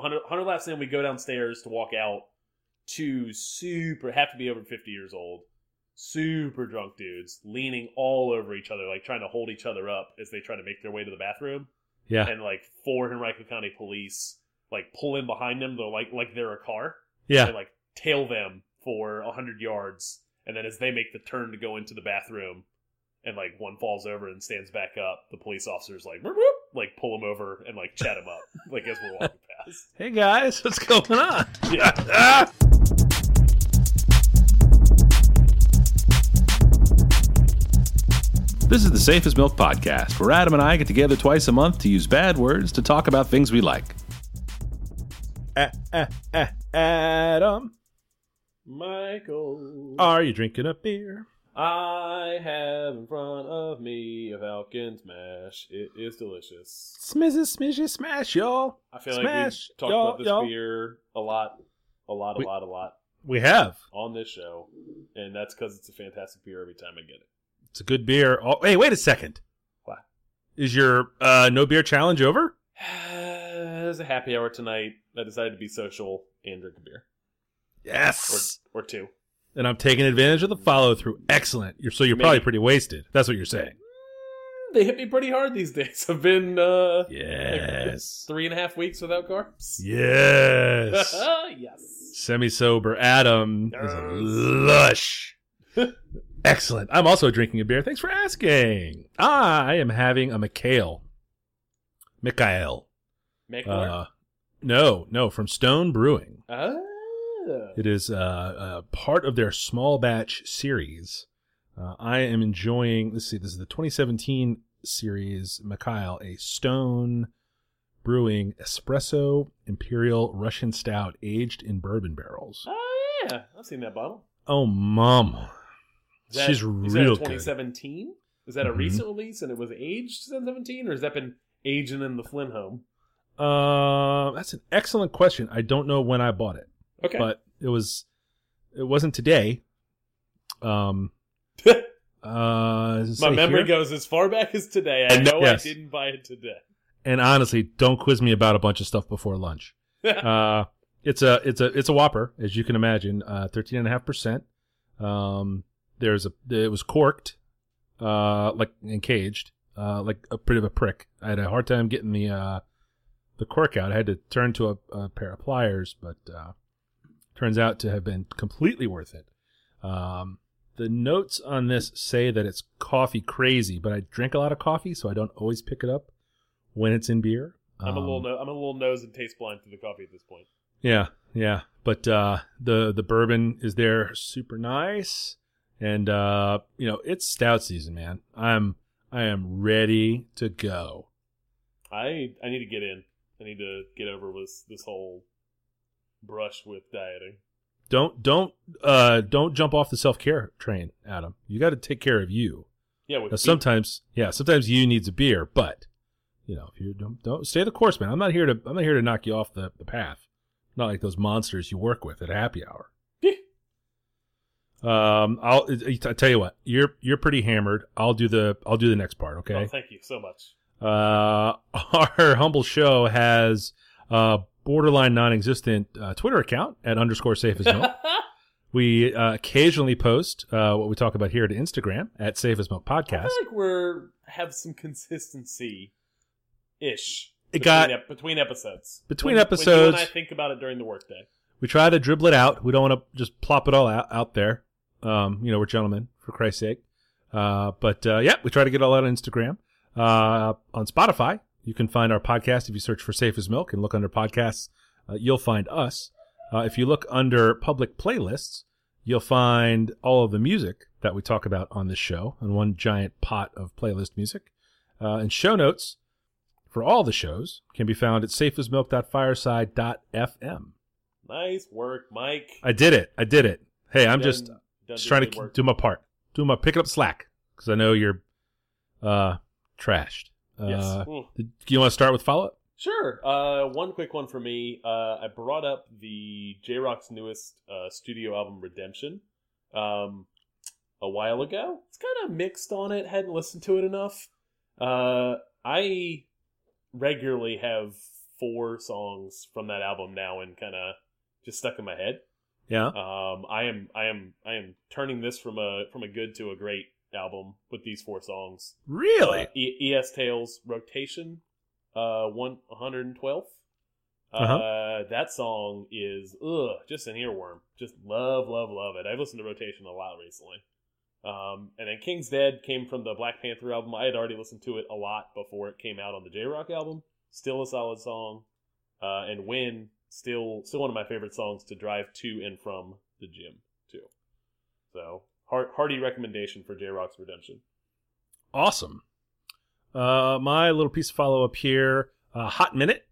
100, 100 laps in, we go downstairs to walk out. Two super have to be over fifty years old, super drunk dudes leaning all over each other, like trying to hold each other up as they try to make their way to the bathroom. Yeah. And like four Henrico County police like pull in behind them, they're like like they're a car, Yeah. and like tail them for a hundred yards, and then as they make the turn to go into the bathroom, and like one falls over and stands back up, the police officers like whoop, whoop, like pull him over and like chat him up, like as we're walking. Hey guys, what's going on? Yeah. Ah! This is the Safe as Milk Podcast, where Adam and I get together twice a month to use bad words to talk about things we like. Ah, ah, ah, Adam, Michael, are you drinking a beer? I have in front of me a Falcon Smash. It is delicious. Smizzy, smishy, smash, y'all. I feel Smash, like we talked about this y'all. beer a lot, a lot, a We- lot, a lot We have. on this show, and that's because it's a fantastic beer every time I get it. It's a good beer. Oh, hey, wait a second. What? Is your uh, no beer challenge over? it was a happy hour tonight. I decided to be social and drink a beer Yes. or or two. And I'm taking advantage of the follow through. Excellent. You're, so you're Maybe. probably pretty wasted. That's what you're saying. They hit me pretty hard these days. I've been uh, Yes. three and a half weeks without carbs. Yes. yes. Semi sober Adam is Yes. lush. Excellent. I'm also drinking a beer. Thanks for asking. I am having a Mikhail. Mikhail. Make Uh, no, no, from Stone Brewing. It is uh, uh, part of their small batch series. Uh, I am enjoying. Let's see. This is the 2017 series. Mikhail, a Stone Brewing Espresso Imperial Russian Stout, aged in bourbon barrels. Oh yeah, I've seen that bottle. Oh, mom, Is that- she's is real that a good. 2017? Is that a Mhm. recent release and it was aged 2017, or has that been aging in the Flynn home? Uh, that's an excellent question. I don't know when I bought it, Okay, but it was. It wasn't today. Um. Uh, my memory here? goes as far back as today. I know Yes. I didn't buy it today. and honestly, don't quiz me about a bunch of stuff before lunch. uh, it's a it's a it's a whopper, as you can imagine. Uh, thirteen and a half percent. Um, there's a it was corked, uh, like and caged, uh, like a bit of a prick. I had a hard time getting the uh the cork out. I had to turn to a, a pair of pliers, but uh, turns out to have been completely worth it. Um, the notes on this say that it's coffee crazy, but I drink a lot of coffee, so I don't always pick it up when it's in beer. I'm a Um, little no, I'm a little nose and taste blind to the coffee at this point. yeah, yeah. But uh, the the bourbon is there, super nice, and uh, you know it's stout season, man. I'm I am ready to go. I I need to get in. I need to get over this this whole brush with dieting. Don't don't uh don't jump off the self care train, Adam. You got to take care of you. Yeah, sometimes, yeah, sometimes you needs a beer, but you know if you don't don't stay the course, man. I'm not here to I'm not here to knock you off the, the path. Not like those monsters you work with at happy hour. Um, I'll I tell you what, you're you're pretty hammered. I'll do the I'll do the next part. Oh, Okay. thank you so much. Uh, our humble show has a borderline non-existent uh, Twitter account at underscore safe as milk. we uh, occasionally post uh, what we talk about here to Instagram at safe as milk I podcast. feel like we're have some consistency ish. It got- ep- between episodes. Between When- When episodes- and I think about it during the workday. We try to dribble it out. We don't want to just plop it all out, out there. Um, you know, we're gentlemen, for Christ's sake. Uh, but uh, yeah, we try to get it all out on Instagram. Uh, on Spotify, you can find our podcast if you search for Safe as Milk and look under podcasts. Uh, you'll find us. Uh, if you look under public playlists, you'll find all of the music that we talk about on this show in one giant pot of playlist music. Uh, and show notes for all the shows can be found at safeasmilk.fireside.fm. Nice work, Mike. I did it. I did it. Hey, I'm Done- just just trying to work. do my part. Do my pick up slack because I know you're uh trashed. Yes. Uh, Mm. did- you want to start with follow up? Sure. Uh, one quick one for me. Uh, I brought up the Jay Rock's newest uh, studio album, Redemption, um, a while ago. It's kind of mixed on it. Hadn't listened to it enough. Uh, I regularly have four songs from that album now and kind of just stuck in my head. Yeah. Um, I am I am I am turning this from a from a good to a great album with these four songs. Really? Uh, e- ES Tales Rotation, uh, one hundred and twelfth. Uh-huh. Uh, that song is ugh, just an earworm. Just love, love, love it. I've listened to Rotation a lot recently. Um, and then King's Dead came from the Black Panther album. I had already listened to it a lot before it came out on the Jay Rock album. Still a solid song. Uh, and Win, still still one of my favorite songs to drive to and from the gym too. So hearty recommendation for Jay Rock's Redemption. Awesome. Uh, my little piece of follow up here, uh, Hot Minute,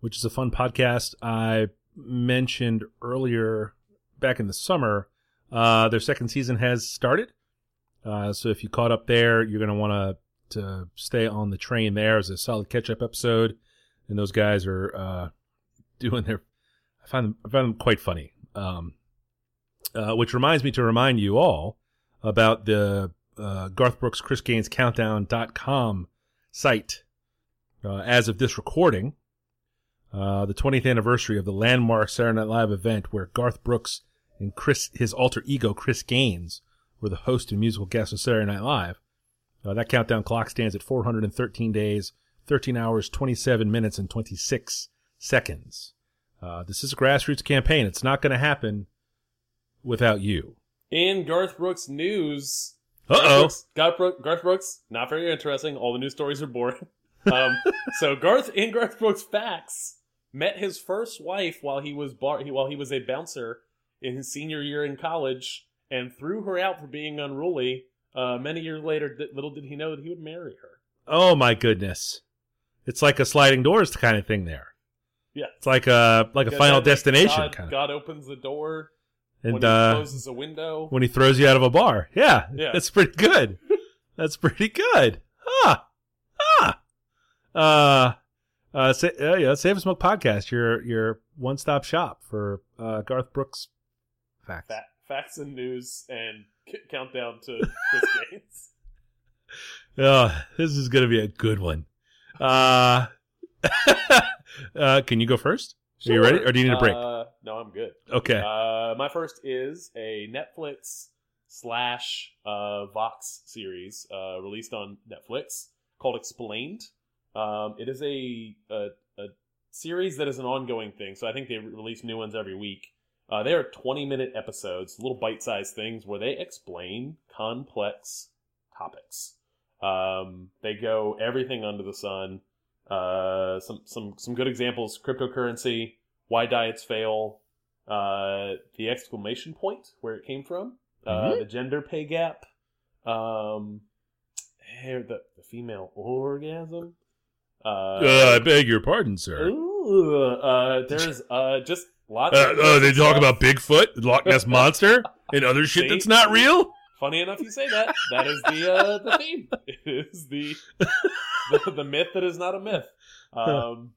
which is a fun podcast I mentioned earlier back in the summer. Uh, their second season has started. Uh, so if you caught up there, you're going to want to to stay on the train there as a solid catch up episode. And those guys are uh, doing their. I find them, I find them quite funny. Um, uh, which reminds me to remind you all about the uh, Garth Brooks Chris Gaines Countdown.com site. Uh, as of this recording, uh, the 20th anniversary of the landmark Saturday Night Live event where Garth Brooks and Chris, his alter ego Chris Gaines, were the host and musical guest of Saturday Night Live. Uh, that countdown clock stands at 413 days, 13 hours, 27 minutes, and 26 seconds. Uh, this is a grassroots campaign. It's not going to happen without you. In Garth Brooks news, Uh Garth oh. Brooks, Garth, Brook, Garth Brooks, not very interesting. All the news stories are boring. Um, so Garth in Garth Brooks facts met his first wife while he was bar while he was a bouncer in his senior year in college, and threw her out for being unruly. Uh, many years later, little did he know that he would marry her. Oh my goodness. It's like a sliding doors kind of thing there. Yeah. It's like a like a final destination God, kind of. God opens the door And when he uh closes a window. when he throws you out of a bar. Yeah. Yeah. That's pretty good. That's pretty good. Huh. Huh. Uh uh, sa- uh yeah, Save and Smoke podcast, your your one stop shop for uh Garth Brooks facts. Fa- facts and news and countdown to Chris Gaines. Oh, this is gonna be a good one. Uh, uh can you go first? Are you ready, or do you need a break? Uh, no, I'm good. Okay. Uh, my first is a Netflix slash uh, Vox series uh, released on Netflix called Explained. Um, it is a, a a series that is an ongoing thing, so I think they release new ones every week. Uh, they are 20 minute episodes, little bite sized things where they explain complex topics. Um, they go everything under the sun. Uh, some some some good examples: cryptocurrency, why diets fail, uh, the exclamation point where it came from, uh, Mhm. the gender pay gap, um, the, the female orgasm. Uh, Uh, I beg your pardon, sir. ooh, uh, there's uh, just lots. Of oh, they talk stuff. about Bigfoot, the Loch Ness monster, and other shit See? that's not real. Funny enough, you say that. That is the uh, the theme. It is the, the the myth that is not a myth. Um,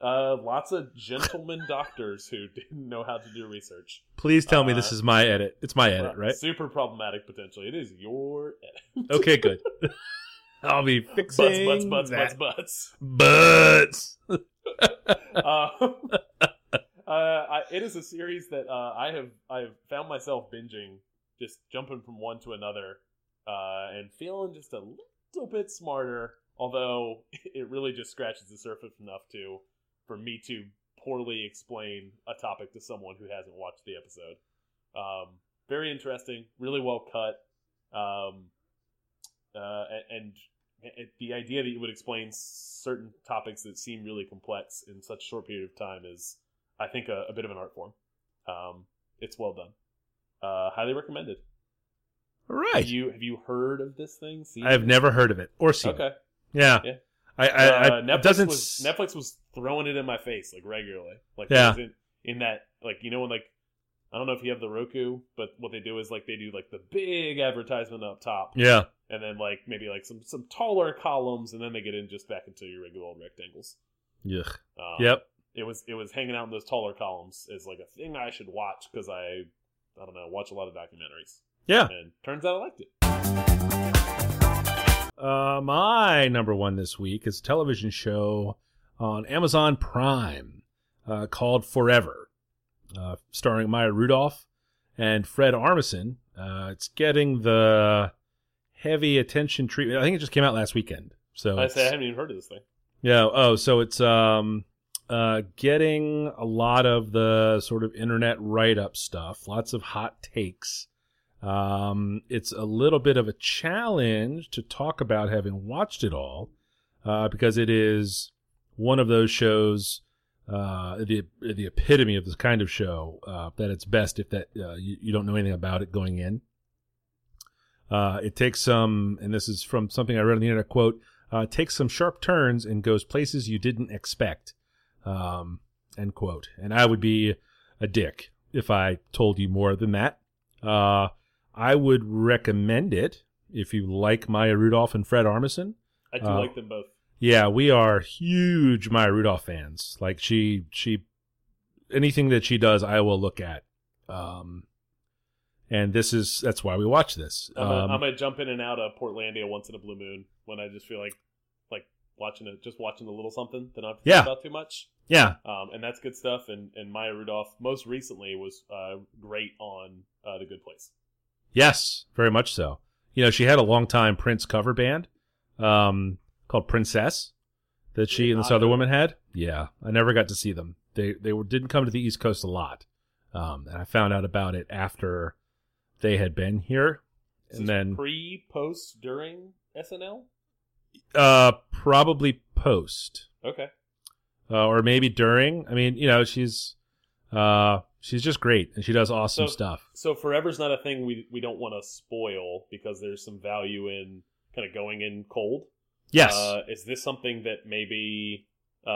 uh, lots of gentlemen doctors who didn't know how to do research. Please tell me this Uh, is my edit. It's my edit, right? Super problematic potentially. It is your edit. Okay, good. I'll be Butts, fixing butts, butts, that. butts, Butts. butts. um, uh, I, it is a series that uh, I have I have found myself binging, just jumping from one to another, uh, and feeling just a little bit smarter. Although it really just scratches the surface enough to for me to poorly explain a topic to someone who hasn't watched the episode. Um, very interesting, really well cut, um, uh, and, and the idea that you would explain certain topics that seem really complex in such a short period of time is, I think, a, a bit of an art form. Um, it's well done. Uh, highly recommended. All Have right. you have you heard of this thing? I've never heard of it or seen Okay. it. Yeah. Yeah. I, I, uh, I Netflix doesn't. was Netflix was throwing it in my face like regularly. Like Yeah. in, in that like you know when like I don't know if you have the Roku, but what they do is like they do like the big advertisement up top, yeah. and then like maybe like some some taller columns, and then they get in just back into your regular old rectangles. Yeah. Um, Yep. It was it was hanging out in those taller columns is like a thing I should watch because I I don't know watch a lot of documentaries. Yeah. and turns out I liked it. Uh, my number one this week is a television show on Amazon Prime uh, called Forever, uh, starring Maya Rudolph and Fred Armisen. Uh, it's getting the heavy attention treatment. I think it just came out last weekend. So I say I haven't even heard of this thing. yeah. Oh, so it's um uh getting a lot of the sort of internet write up stuff, lots of hot takes. Um it's a little bit of a challenge to talk about having watched it all, uh, because it is one of those shows uh the the epitome of this kind of show uh that it's best if that uh, you, you don't know anything about it going in uh it takes some and this is from something i read on the internet quote uh, takes some sharp turns and goes places you didn't expect. Um, end quote. And I would be a dick if I told you more than that. Uh, I would recommend it if you like Maya Rudolph and Fred Armisen. I do like them both. Yeah, we are huge Maya Rudolph fans. Like she, she, anything that she does, I will look at. Um, and this is that's why we watch this. I'm, gonna, Um, I'm gonna jump in and out of Portlandia once in a blue moon when I just feel like like watching it, just watching a little something that I don't have Yeah. about too much. yeah, Um, and that's good stuff. And, and Maya Rudolph most recently was uh, great on uh, the Good Place. Yes, very much so. You know, she had a long time Prince cover band um, called Princess that she and this other woman had. Yeah, I never got to see them. They they were, didn't come to the East Coast a lot, um, and I found out about it after they had been here, Is and then pre, post, during SNL. uh, probably post Okay. uh, or maybe during. I mean, you know, she's uh, she's just great and she does awesome So- stuff. So forever's not a thing we we don't want to spoil because there's some value in kind of going in cold. Yes, Uh, is this something that maybe uh,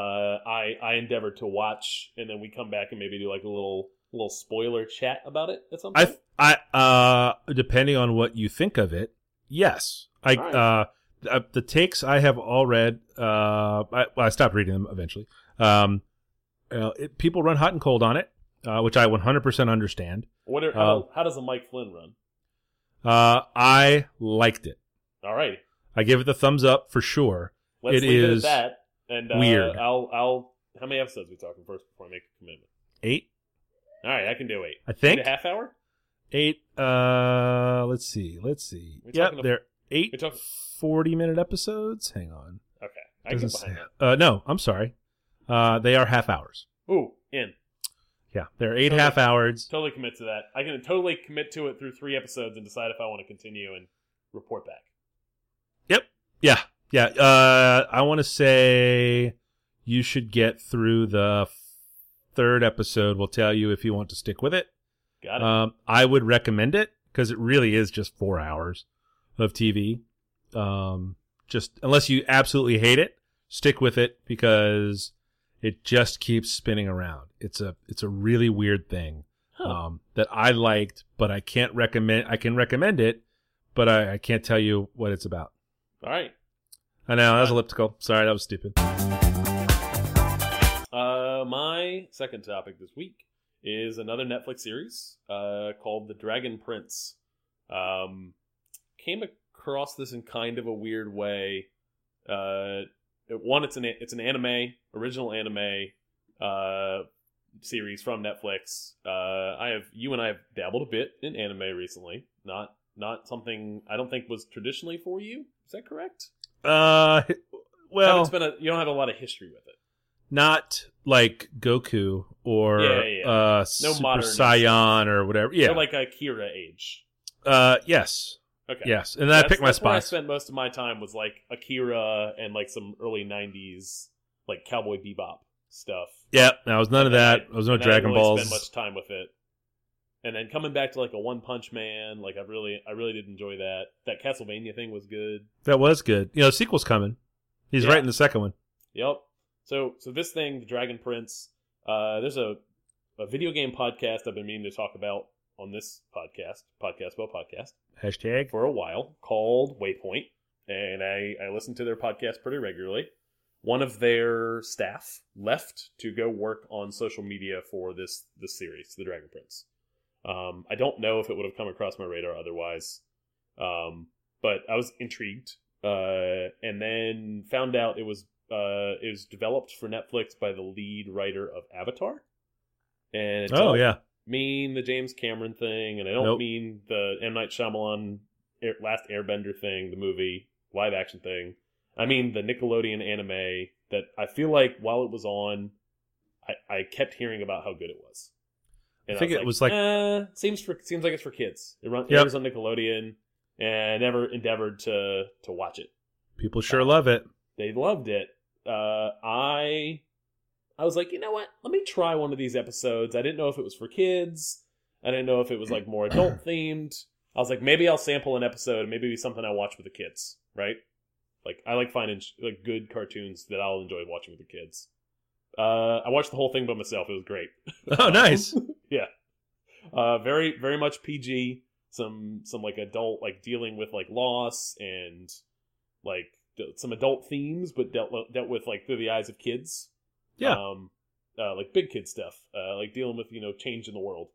I I endeavor to watch and then we come back and maybe do like a little little spoiler chat about it at some point? I I uh depending on what you think of it, yes. I All right. uh the, the takes I have all read. Uh, I, well, I stopped reading them eventually. Um, uh, it, people run hot and cold on it, uh, which I 100% understand. what are, uh, how, how does a Mike Flynn run? Uh, I liked it. All right, I give it the thumbs up for sure. let's It leave is it at that. And uh, weird. I'll I'll how many episodes are we talking first before I make a commitment? Eight, All right, I can do eight. I think. a half hour. Eight. Uh, let's see. Let's see. Talking they're eight we talking- 40 minute episodes. Hang on. Okay, I can Doesn't behind say- that. Uh, no, I'm sorry. Uh, they are half hours. Ooh, in. Yeah, they're eight Totally. half hours. Totally commit to that. I can totally commit to it through three episodes and decide if I want to continue and report back. Yeah, yeah. Uh, I want to say you should get through the third episode. We'll tell you if you want to stick with it. Got it. Um, I would recommend it because it really is just four hours of TV. Um, just unless you absolutely hate it, stick with it because it just keeps spinning around. It's a it's a really weird thing Huh. um, that I liked, but I can't recommend. I can recommend it, but I, I can't tell you what it's about. All right. I know that was elliptical. Sorry, that was stupid. Uh, my second topic this week is another Netflix series uh, called The Dragon Prince. Um, came across this in kind of a weird way. Uh, it- one, it's an it's an anime, original anime uh, series from Netflix. Uh, I have you and I have dabbled a bit in anime recently. Not not something I don't think was traditionally for you. Is that correct? Uh, well, Haven't spent a, you don't have a lot of history with it. not like Goku or Yeah, yeah, yeah. uh, No Super Saiyan or whatever. Yeah. So like Akira age. uh, yes, Okay. yes. And then I picked my that's where I spent most of my time was like Akira and like some early '90s like Cowboy Bebop stuff. Yeah, there was none of And then that. I- was no I Dragon didn't really Balls. Spend much time with it, and then coming back to like a One Punch Man, like I really, I really did enjoy that. That Castlevania thing was good. That was good. You know, sequel's coming. He's Yeah. right in the second one. Yep. So, so this thing, the Dragon Prince. Uh, there's a a video game podcast I've been meaning to talk about on this podcast, podcast well podcast. Hashtag. for a while called Waypoint, and I, I listen to their podcast pretty regularly. One of their staff left to go work on social media for this this series, The Dragon Prince. Um, I don't know if it would have come across my radar otherwise, um, but I was intrigued, uh, and then found out it was uh, it was developed for Netflix by the lead writer of Avatar. And it Oh don't yeah. mean the James Cameron thing, and I don't Nope. mean the M Night Shyamalan Air, Last Airbender thing, the movie live action thing. I mean the Nickelodeon anime that I feel like while it was on, I, I kept hearing about how good it was. I think it was like- eh, seems for seems like it's for kids. It runs Yep. on Nickelodeon, and I never endeavored to to watch it People sure love it. they loved it. Uh, I I was like, you know what? Let me try one of these episodes. I didn't know if it was for kids. I didn't know if it was like more adult themed. I was like, maybe I'll sample an episode. Maybe it'll be something I watch with the kids, right? Like I like finding like good cartoons that I'll enjoy watching with the kids. Uh, I watched the whole thing by myself. It was great. Oh, nice. yeah. Uh, very very much PG. Some some like adult like dealing with like loss and like some adult themes, but dealt dealt with like through the eyes of kids. Yeah. Um, uh, like big kid stuff. Uh, like dealing with you know change in the world.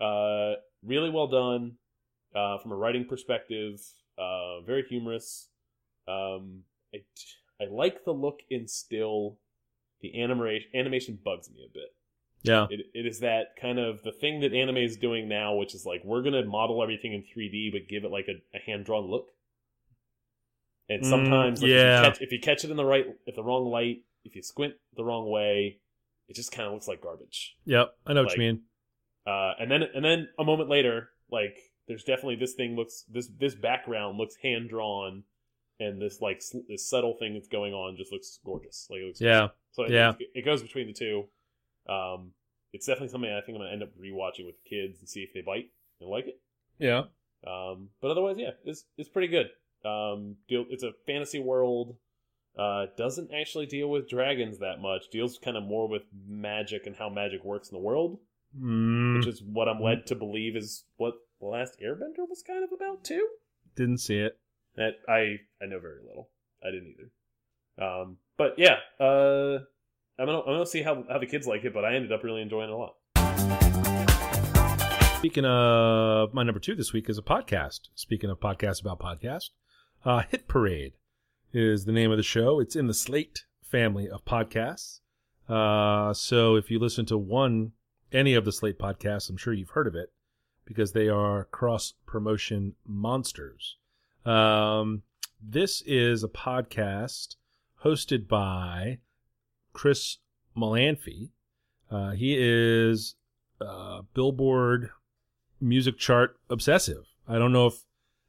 Uh, really well done. Uh, from a writing perspective, uh, very humorous. Um, I I like the look and still. The animation animation bugs me a bit. Yeah. It, it is that kind of the thing that anime is doing now, which is like we're gonna model everything in 3D, but give it like a, a hand drawn look. And Mm, sometimes, like, yeah. if, you catch, if you catch it in the right, if the wrong light, if you squint the wrong way, it just kind of looks like garbage. Yep. I know what you mean. Uh, and then, and then a moment later, like there's definitely this thing looks this this background looks hand drawn, and this like this subtle thing that's going on just looks gorgeous. Like it looks Yeah. so Yeah. it goes between the two. Um, it's definitely something I think I'm gonna end up rewatching with the kids and see if they bite and like it. Yeah. Um, but otherwise, yeah, it's it's pretty good. Um, deal, it's a fantasy world. Uh, doesn't actually deal with dragons that much. Deals kind of more with magic and how magic works in the world, Mm, which is what I'm led to believe is what the last Airbender was kind of about too. didn't see it. That I I know very little. I didn't either. Um, but yeah, uh, I'm gonna I'm gonna see how how the kids like it. But I ended up really enjoying it a lot. Speaking of my number two this week is a podcast. Speaking of podcasts about podcast, uh, Hit Parade is the name of the show. It's in the Slate family of podcasts. Uh, so if you listen to one, any of the Slate podcasts, I'm sure you've heard of it because they are cross promotion monsters. Um, this is a podcast hosted by Chris Molanphy. Uh, he is uh, Billboard music chart obsessive. I don't know if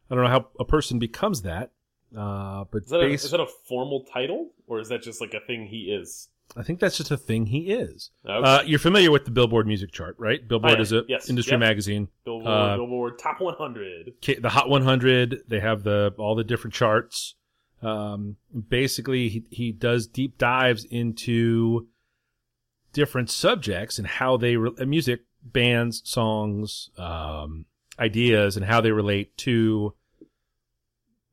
I don't know how a person becomes that. Uh, but Is that, a, is that a formal title or is that just like a thing he is? I think that's just a thing he is. Okay. Uh, you're familiar with the Billboard music chart, right? Billboard I is a yes, industry yep. magazine. Billboard, uh, Billboard Top 100. The Hot 100. They have the all the different charts. Um, basically, he he does deep dives into different subjects and how they re- uh, music bands, songs, um, ideas, and how they relate to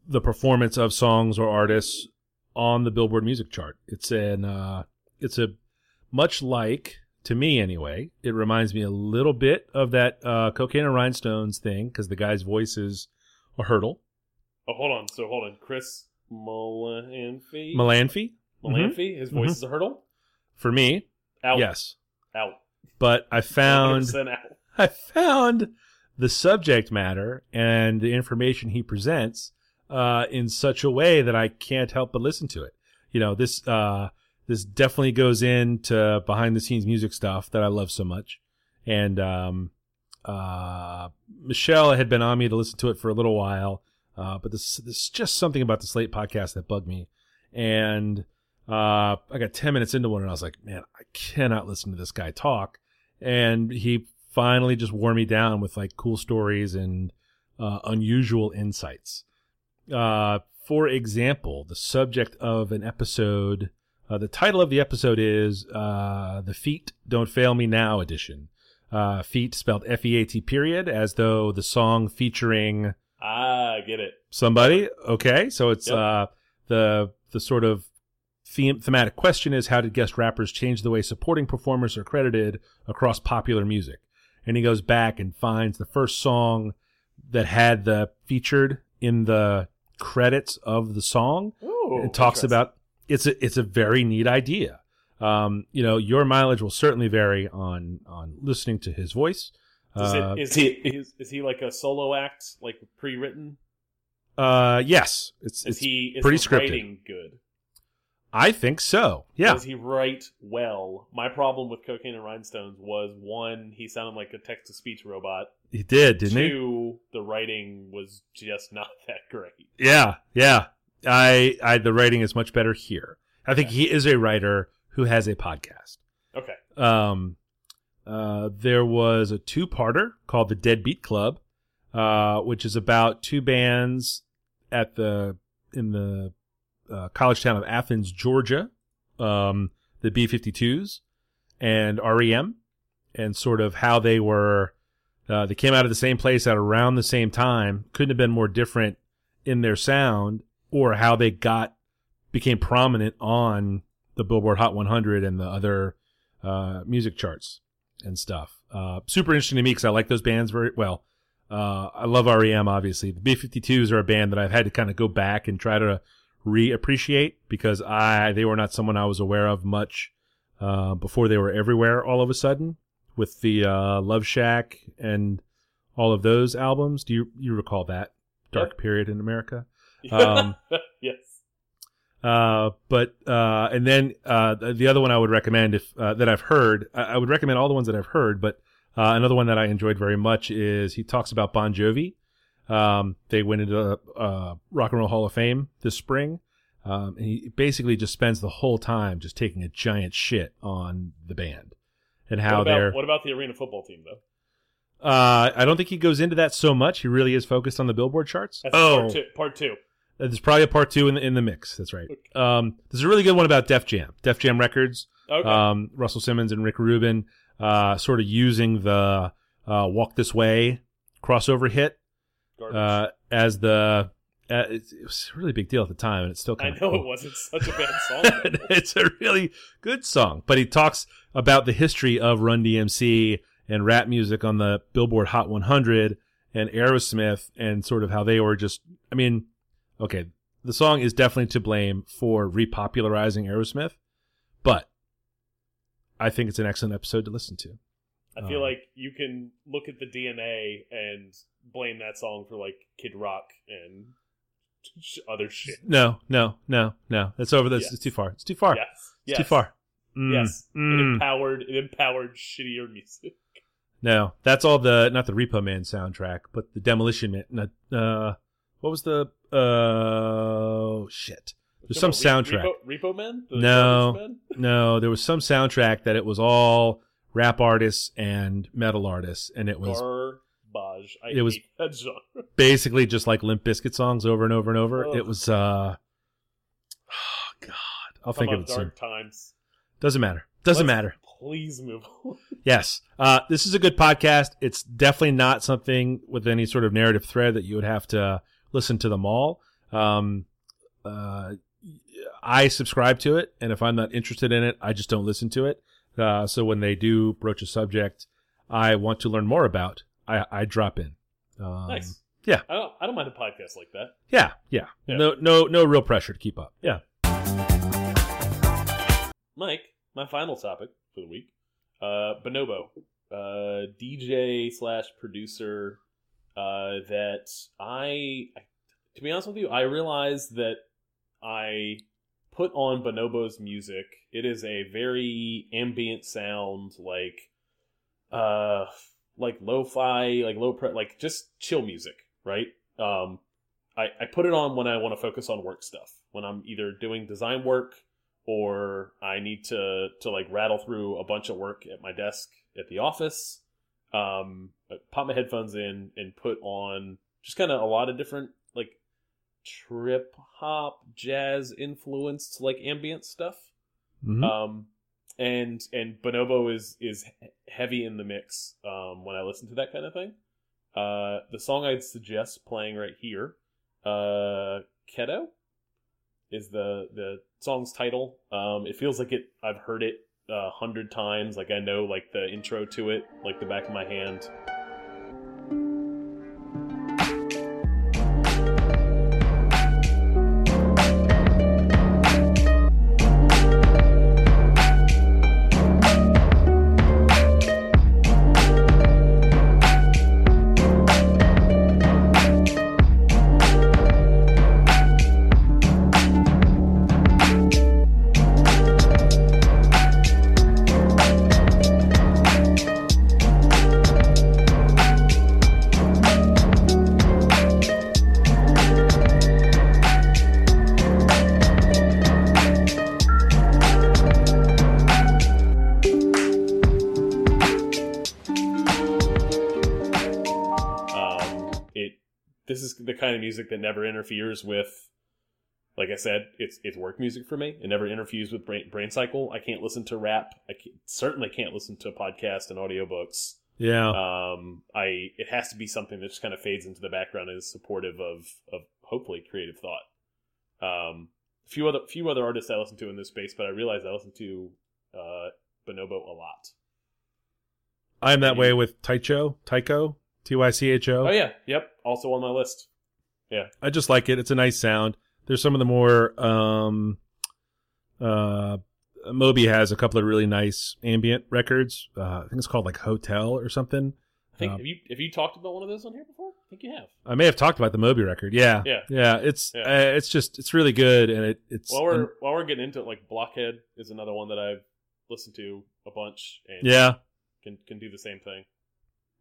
the performance of songs or artists on the Billboard music chart. It's an uh, it's a much like to me anyway. It reminds me a little bit of that uh, cocaine and rhinestones thing because the guy's voice is a hurdle. Oh, hold on. So hold on. Chris Molanphy. Melanphy Molanphy. His voice Mhm. is a hurdle. for me, Out. yes, Out. but I found out. I found the subject matter and the information he presents uh, in such a way that I can't help but listen to it. You know, this uh, this definitely goes into behind the scenes music stuff that I love so much. And um, uh, Michelle had been on me to listen to it for a little while, uh, but this this is just something about the Slate podcast that bugged me. And uh, I got ten minutes into one, and I was like, man, I cannot listen to this guy talk. And he finally just wore me down with like cool stories and uh, unusual insights. Uh, for example, the subject of an episode, uh, the title of the episode is uh, "The Feat Don't Fail Me Now" edition. Uh, feet spelled F E A T period, as though the song featuring Ah, I get it. somebody. Okay, so it's Yep. uh, the the sort of theme, thematic question is how did guest rappers change the way supporting performers are credited across popular music? And he goes back and finds the first song that had the featured in the credits of the song. Ooh, it talks about it's a it's a very neat idea. Um, you know, your mileage will certainly vary on on listening to his voice. Is, Uh, it, is he is, is he like a solo act, like pre-written? uh, yes, it's Is it's he is pretty scripted. writing good? I think so. Yeah, Does he write well? My problem with Cocaine and Rhinestones was one, he sounded like a text to speech robot. he did, didn't he? Two, the writing was just not that great. Yeah, yeah. I, I, the writing is much better here. I think Okay. he is a writer who has a podcast. Okay. Um, uh, there was a two-parter called the Deadbeat Club, uh, which is about two bands at the in the uh, college town of Athens, Georgia, um, the B-52s and REM, and sort of how they were. Uh, they came out of the same place at around the same time. Couldn't have been more different in their sound, or how they got became prominent on the Billboard Hot 100 and the other uh, music charts and stuff. Uh, super interesting to me because I like those bands very well. Uh, I love REM, obviously. The B52s are a band that I've had to kind of go back and try to reappreciate because I they were not someone I was aware of much uh, before they were everywhere all of a sudden with the uh, Love Shack and all of those albums. Do you you recall that dark period in America? Um, yes. Uh, but uh, and then uh, the the other one I would recommend if uh, that I've heard, I, I would recommend all the ones that I've heard. But uh, another one that I enjoyed very much is he talks about Bon Jovi. Um, they went into the uh, Rock and Roll Hall of Fame this spring. Um, and he basically just spends the whole time just taking a giant shit on the band and how what they're. about, what about the arena football team though? Uh, I don't think he goes into that so much. He really is focused on the Billboard charts. That's oh, part two. Part two. There's probably a part two in the in the mix. That's right. Um, there's a really good one about Def Jam. Def Jam Records. Okay. Um, Russell Simmons and Rick Rubin, uh, sort of using the uh, "Walk This Way" crossover hit uh, as the. Uh, it, it was a really big deal at the time, and it's still Kind I know it wasn't such a bad song. it's a really good song, but he talks about the history of Run DMC and rap music on the Billboard Hot 100 and Aerosmith and sort of how they were just. I mean, okay, the song is definitely to blame for repopularizing Aerosmith, but I think it's an excellent episode to listen to. I feel Um, like you can look at the DNA and blame that song for like Kid Rock and other shit. No, no, no, no. It's over. This Yes. it's too far. It's too far. Yes. It's yes. too far. Mm, Yes. It mm. empowered. It empowered shittier music. No, that's all the not the Repo Man soundtrack, but the Demolition Man. Not, uh, what was the uh shit? There's some soundtrack. Repo, Repo Man. The No. Man? No, there was some soundtrack that it was all rap artists and metal artists, and it was Garbage. I it was- that genre. basically just like Limp Bizkit songs over and over and over. Ugh. It was uh, oh god, I'll think Some of it soon. times. Doesn't matter. Doesn't Let's- matter. Please move on. Yes. Uh, this is a good podcast. It's definitely not something with any sort of narrative thread that you would have to listen to them all. Um, uh, I subscribe to it, and if I'm not interested in it, I just don't listen to it. Uh, so when they do broach a subject I want to learn more about, I, I drop in. Um, nice. yeah. I don't. I don't mind a podcast like that. Yeah, yeah. Yeah. No, no, no real pressure to keep up. Yeah. Mike, my final topic for the week. Uh, Bonobo, uh, DJ slash producer. Uh, that I, to be honest with you, I realized that I put on Bonobo's music. It is a very ambient sound, like, uh, like lo-fi, like low pre, like just chill music, right? Um, I, I put it on when I want to focus on work stuff. When I'm either doing design work or I need to to like rattle through a bunch of work at my desk at the office. Um, pop my headphones in and put on just kind of a lot of different like trip hop jazz influenced like ambient stuff. Mhm. Um, and and Bonobo is is heavy in the mix um, when I listen to that kind of thing. Uh, the song I'd suggest playing right here, uh, Keto, is the the song's title. Um, it feels like it. I've heard it a hundred times. Like I know like the intro to it, like the back of my hand. Music that never interferes with. Like I said, it's it's work music for me. It never interferes with brain, brain cycle. I can't listen to rap. I can't, certainly can't listen to a podcast and audiobooks. Yeah. Um, I it has to be something that just kind of fades into the background and is supportive of of hopefully creative thought. Um, few other few other artists I listen to in this space, but I realize I listen to uh, Bonobo a lot. I'm that way with Tycho, Tycho, T Y C H O. Oh yeah, yep. Also on my list. I just like it. It's a nice sound. There's some of the more um uh Moby has a couple of really nice ambient records. Uh, I think it's called like Hotel or something. I think Um, have you have you talked about one of those on here before? I think you have. I may have talked about the Moby record. Yeah. Yeah. Yeah, it's Yeah. Uh, it's just it's really good and it it's While we're while we're getting into it, like Blockhead is another one that I've listened to a bunch and yeah, can can do the same thing.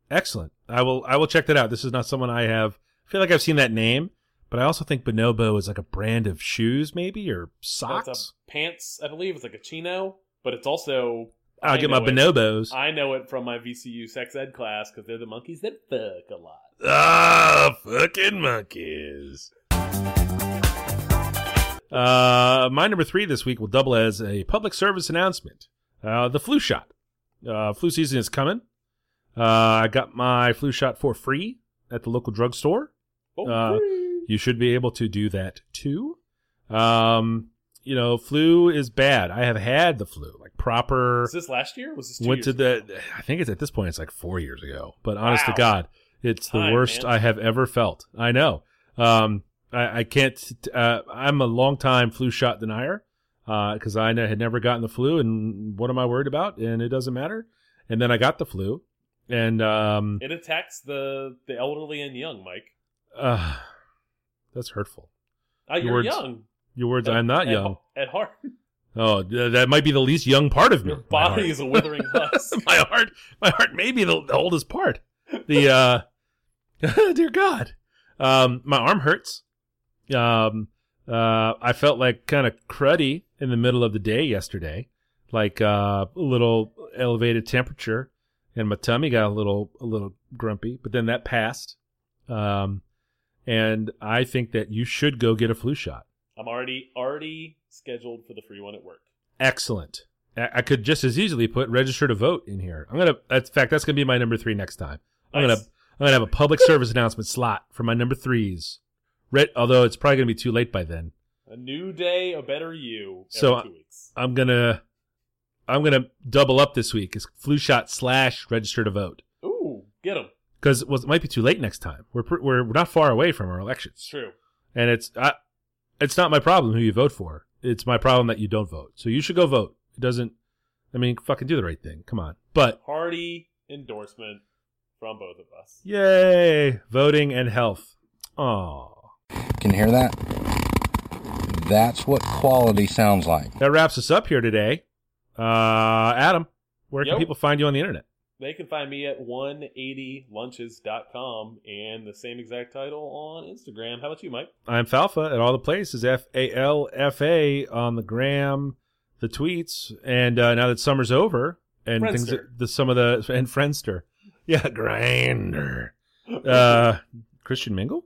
excellent. I will I will check that out. This is not someone I have I feel like I've seen that name, but I also think Bonobo is like a brand of shoes maybe or socks. Pants, I believe. It's like a chino, but it's also I'll I get my it. bonobos. I know it from my VCU sex ed class because they're the monkeys that fuck a lot. Ah, fucking monkeys. Uh, my number three this week will double as a public service announcement. Uh, the flu shot. Uh, flu season is coming. Uh, I got my flu shot for free at the local drugstore. Oh, Uh. You should be able to do that too. Um, you know, flu is bad. I have had the flu, like proper. was this last year? Was this two went to years the ago? i think it's at this point it's like four years ago but honest to god it's the worst man. i have ever felt i know um i, I can't uh, i'm a long time flu shot denier because i had never gotten the flu and what am i worried about and it doesn't matter and then i got the flu and um It attacks the the elderly and young, Mike. Uh, that's hurtful. Uh, Your you're words- young. your words i'm not At- young. At heart, oh that might be the least young part of me. Your My body is a withering husk. my heart my heart may be the, the oldest part. The uh dear god. Um my arm hurts. Um uh i felt like kind of cruddy in the middle of the day yesterday. Like uh a little elevated temperature and my tummy got a little a little grumpy but then that passed. Um and i think that you should go get a flu shot I'm already already scheduled for the free one at work. excellent I could just as easily put register to vote in here. I'm gonna. In fact, that's gonna be my number three next time. I'm Nice. gonna. I'm gonna have a public service announcement slot for my number threes. Re- although it's probably gonna be too late by then. A new day, a better you. Every So, two weeks. I'm gonna. I'm gonna double up this week. It's flu shot slash register to vote Ooh, get them. Because well, it might be too late next time. We're we're we're not far away from our It's elections, true. and it's I, it's not my problem who you vote for. It's my problem that you don't vote. So you should go vote. It doesn't. I mean, fucking do the right thing. Come on. But party endorsement from both of us. Yay! Voting and health. Aw. Can you hear that? That's what quality sounds like. That wraps us up here today. Uh, Adam, where can people find you on the internet? They can find me at 180lunches.com and the same exact title on Instagram. How about you, Mike? I'm Falfa at all the places. F A L F A on the gram, the tweets, and uh, now that summer's over and things, Friendster. the some of the and Friendster, yeah, Grindr, uh, Christian Mingle.